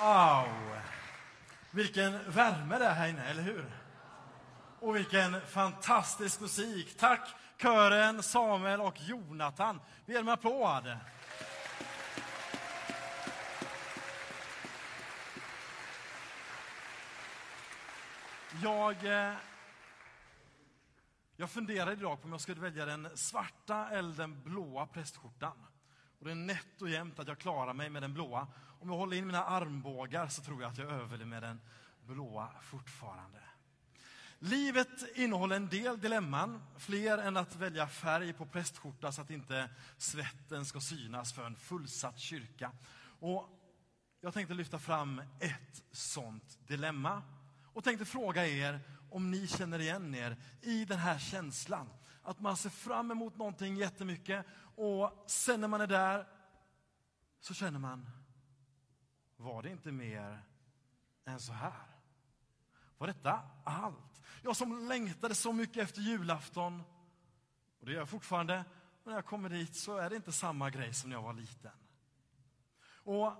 Wow! Vilken värme det är här inne, eller hur? Och vilken fantastisk musik. Tack kören, Samuel och Jonathan. Vi ger dem en applåd. Jag, eh, jag funderade idag på om jag skulle välja den svarta eller den blåa prästskjortan. Och det är nätt och jämnt att jag klarar mig med den blåa. Om jag håller in mina armbågar så tror jag att jag överlever med den blåa fortfarande. Livet innehåller en del dilemman, fler än att välja färg på prästskjorta så att inte svetten ska synas för en fullsatt kyrka. Och jag tänkte lyfta fram ett sånt dilemma och tänkte fråga er om ni känner igen er i den här känslan. Att man ser fram emot någonting jättemycket och sen när man är där så känner man, var det inte mer än så här? Var detta allt? Jag som längtade så mycket efter julafton, och det gör jag fortfarande, men när jag kommer dit så är det inte samma grej som när jag var liten. Och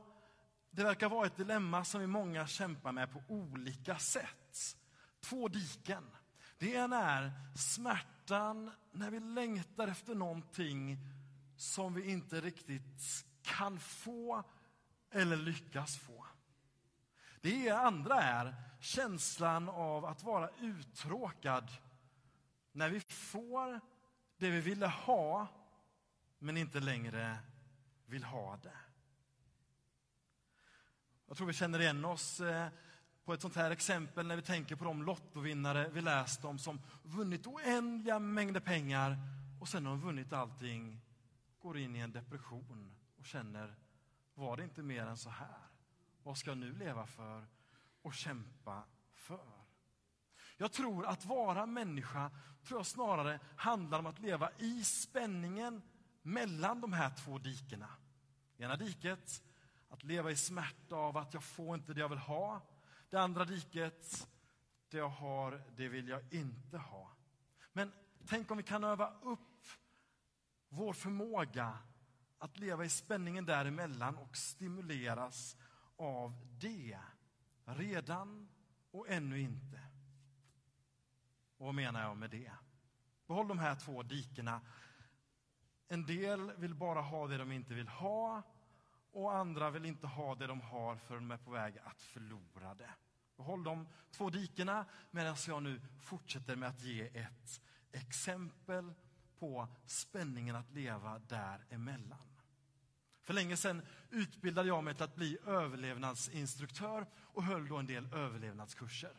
det verkar vara ett dilemma som vi många kämpar med på olika sätt. Två diken. Det ena är smärtan när vi längtar efter någonting som vi inte riktigt kan få eller lyckas få. Det andra är känslan av att vara uttråkad när vi får det vi ville ha men inte längre vill ha det. Jag tror vi känner igen oss eh, på ett sånt här exempel när vi tänker på de lottovinnare vi läst om som vunnit oändliga mängder pengar och sen har de vunnit allting, går in i en depression och känner, var det inte mer än så här? Vad ska jag nu leva för och kämpa för? Jag tror att vara människa tror jag snarare handlar om att leva i spänningen mellan de här två dikena. Ena diket att leva i smärta av att jag får inte det jag vill ha. Det andra diket, det jag har, det vill jag inte ha. Men tänk om vi kan öva upp vår förmåga att leva i spänningen däremellan och stimuleras av det. Redan och ännu inte. Och vad menar jag med det? Behåll de här två dikena. En del vill bara ha det de inte vill ha och andra vill inte ha det de har för de är på väg att förlora det. Håll de två dikena medan jag nu fortsätter med att ge ett exempel på spänningen att leva däremellan. För länge sedan utbildade jag mig till att bli överlevnadsinstruktör och höll då en del överlevnadskurser.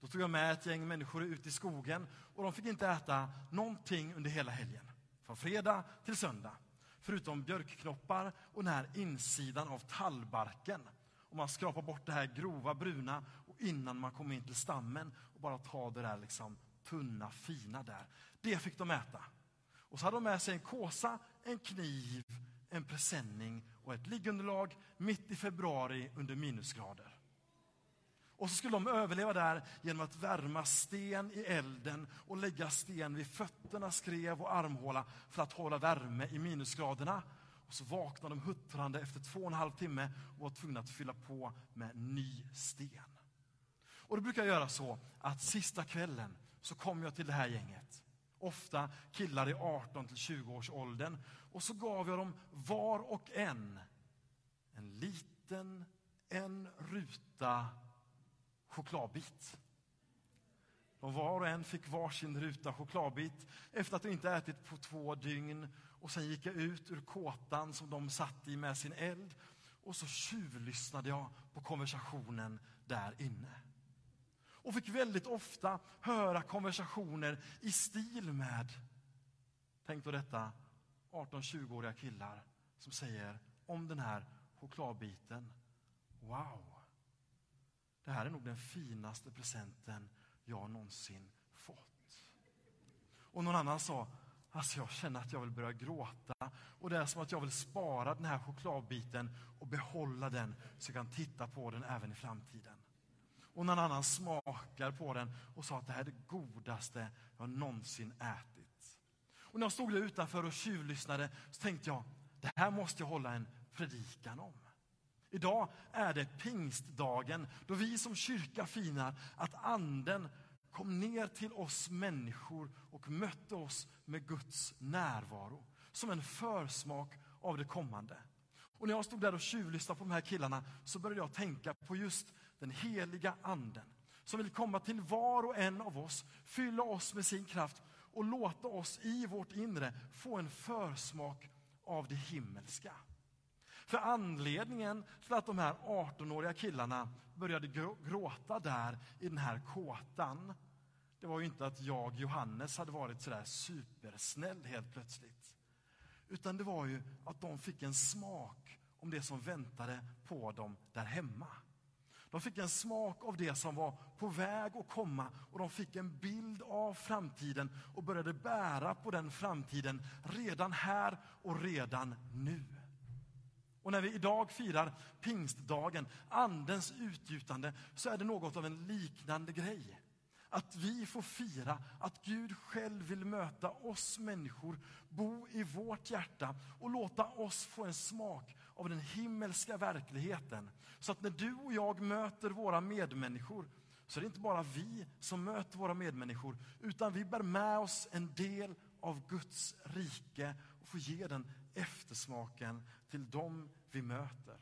Då tog jag med ett gäng människor ut i skogen och de fick inte äta någonting under hela helgen. Från fredag till söndag förutom björkknoppar och den här insidan av tallbarken. Och man skrapar bort det här grova bruna och innan man kommer in till stammen och bara tar det där liksom tunna fina där. Det fick de äta. Och så hade de med sig en kåsa, en kniv, en presenning och ett liggunderlag mitt i februari under minusgrader. Och så skulle de överleva där genom att värma sten i elden och lägga sten vid fötterna, skrev och armhåla för att hålla värme i minusgraderna. Och så vaknade de huttrande efter två och en halv timme och var tvungna att fylla på med ny sten. Och då brukar jag göra så att sista kvällen så kom jag till det här gänget. Ofta killar i 18 till 20 års åldern. Och så gav jag dem var och en en liten, en ruta chokladbit. De var och en fick varsin ruta chokladbit efter att de inte ätit på två dygn. Och sen gick jag ut ur kåtan som de satt i med sin eld och så tjuvlyssnade jag på konversationen där inne. Och fick väldigt ofta höra konversationer i stil med, tänk då detta, 18-20-åriga killar som säger om den här chokladbiten, wow, det här är nog den finaste presenten jag någonsin fått. Och någon annan sa, alltså jag känner att jag vill börja gråta och det är som att jag vill spara den här chokladbiten och behålla den så jag kan titta på den även i framtiden. Och någon annan smakar på den och sa att det här är det godaste jag någonsin ätit. Och när jag stod där utanför och tjuvlyssnade så tänkte jag, det här måste jag hålla en predikan om. Idag är det pingstdagen då vi som kyrka firar att anden kom ner till oss människor och mötte oss med Guds närvaro som en försmak av det kommande. Och när jag stod där och tjuvlyssnade på de här killarna så började jag tänka på just den heliga anden som vill komma till var och en av oss, fylla oss med sin kraft och låta oss i vårt inre få en försmak av det himmelska. För anledningen till att de här 18-åriga killarna började gråta där i den här kåtan, det var ju inte att jag, Johannes, hade varit sådär supersnäll helt plötsligt. Utan det var ju att de fick en smak om det som väntade på dem där hemma. De fick en smak av det som var på väg att komma och de fick en bild av framtiden och började bära på den framtiden redan här och redan nu. Och när vi idag firar pingstdagen, andens utgjutande, så är det något av en liknande grej. Att vi får fira att Gud själv vill möta oss människor, bo i vårt hjärta och låta oss få en smak av den himmelska verkligheten. Så att när du och jag möter våra medmänniskor så är det inte bara vi som möter våra medmänniskor utan vi bär med oss en del av Guds rike och få ge den eftersmaken till dem vi möter.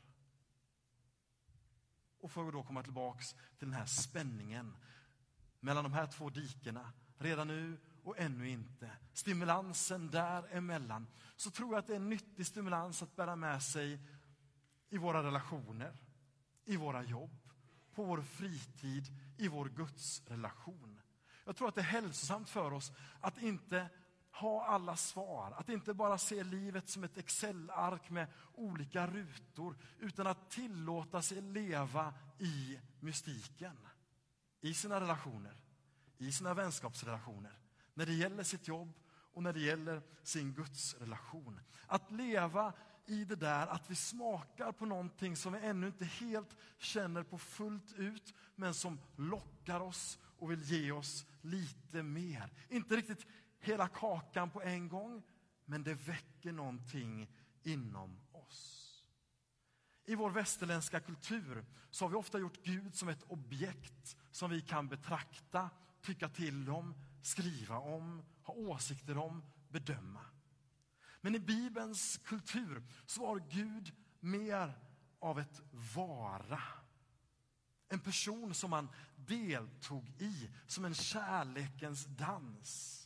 Och för att då komma tillbaks till den här spänningen mellan de här två dikena, redan nu och ännu inte. Stimulansen däremellan. Så tror jag att det är en nyttig stimulans att bära med sig i våra relationer, i våra jobb, på vår fritid, i vår gudsrelation. Jag tror att det är hälsosamt för oss att inte ha alla svar, att inte bara se livet som ett Excel-ark med olika rutor, utan att tillåta sig leva i mystiken. I sina relationer, i sina vänskapsrelationer, när det gäller sitt jobb och när det gäller sin gudsrelation. Att leva i det där att vi smakar på någonting som vi ännu inte helt känner på fullt ut, men som lockar oss och vill ge oss lite mer. Inte riktigt hela kakan på en gång, men det väcker någonting inom oss. I vår västerländska kultur så har vi ofta gjort Gud som ett objekt som vi kan betrakta, tycka till om, skriva om, ha åsikter om, bedöma. Men i Bibelns kultur så var Gud mer av ett vara. En person som man deltog i, som en kärlekens dans.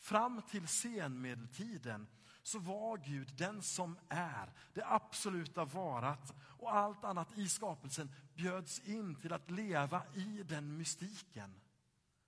Fram till senmedeltiden så var Gud den som är, det absoluta varat och allt annat i skapelsen bjöds in till att leva i den mystiken.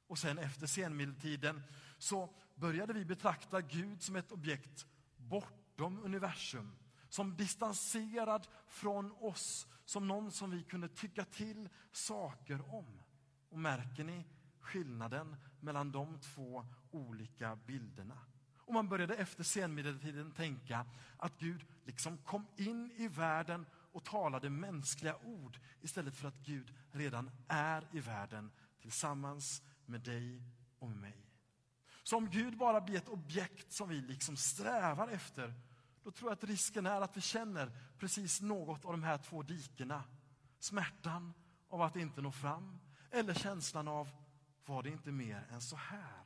Och sen efter senmedeltiden så började vi betrakta Gud som ett objekt bortom universum. Som distanserad från oss, som någon som vi kunde tycka till saker om. Och märker ni skillnaden mellan de två olika bilderna? Och man började efter senmedeltiden tänka att Gud liksom kom in i världen och talade mänskliga ord istället för att Gud redan är i världen tillsammans med dig och med mig. Så om Gud bara blir ett objekt som vi liksom strävar efter, då tror jag att risken är att vi känner precis något av de här två dikena. Smärtan av att inte nå fram, eller känslan av, var det inte mer än så här?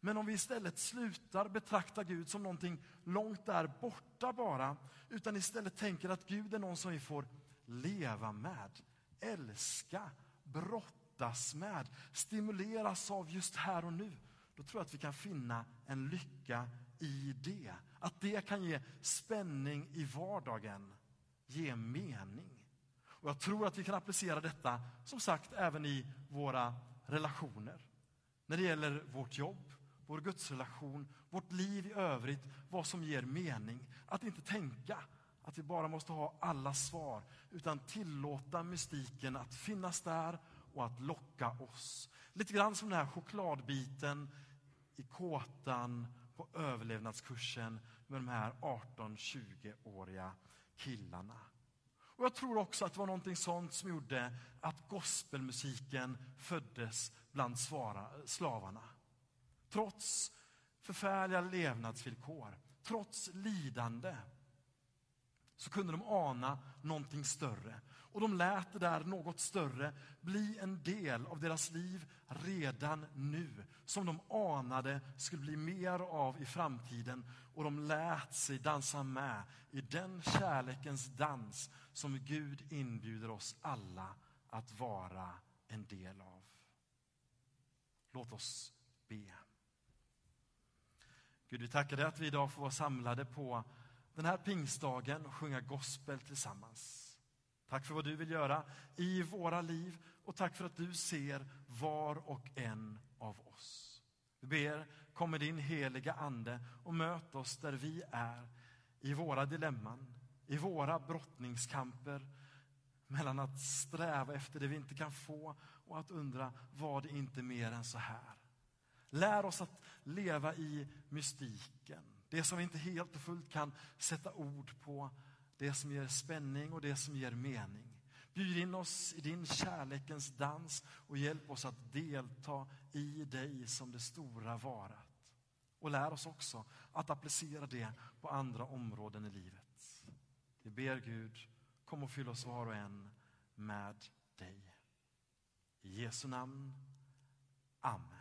Men om vi istället slutar betrakta Gud som någonting långt där borta bara, utan istället tänker att Gud är någon som vi får leva med, älska, brottas med, stimuleras av just här och nu, då tror jag att vi kan finna en lycka i det. Att det kan ge spänning i vardagen, ge mening. Och Jag tror att vi kan applicera detta, som sagt, även i våra relationer. När det gäller vårt jobb, vår gudsrelation, vårt liv i övrigt, vad som ger mening. Att inte tänka att vi bara måste ha alla svar, utan tillåta mystiken att finnas där och att locka oss. Lite grann som den här chokladbiten i kåtan på överlevnadskursen med de här 18-20-åriga killarna. Och Jag tror också att det var någonting sånt som gjorde att gospelmusiken föddes bland slavarna. Trots förfärliga levnadsvillkor, trots lidande, så kunde de ana någonting större. Och de lät det där något större bli en del av deras liv redan nu. Som de anade skulle bli mer av i framtiden. Och de lät sig dansa med i den kärlekens dans som Gud inbjuder oss alla att vara en del av. Låt oss be. Gud, vi tackar dig att vi idag får vara samlade på den här pingstdagen och sjunga gospel tillsammans. Tack för vad du vill göra i våra liv och tack för att du ser var och en av oss. Vi ber, kom med din heliga Ande och möt oss där vi är, i våra dilemman, i våra brottningskamper mellan att sträva efter det vi inte kan få och att undra, var det inte mer än så här? Lär oss att leva i mystiken, det som vi inte helt och fullt kan sätta ord på, det som ger spänning och det som ger mening. Bjud in oss i din kärlekens dans och hjälp oss att delta i dig som det stora varat. Och lär oss också att applicera det på andra områden i livet. Vi ber Gud, kom och fyll oss var och en med dig. I Jesu namn. Amen.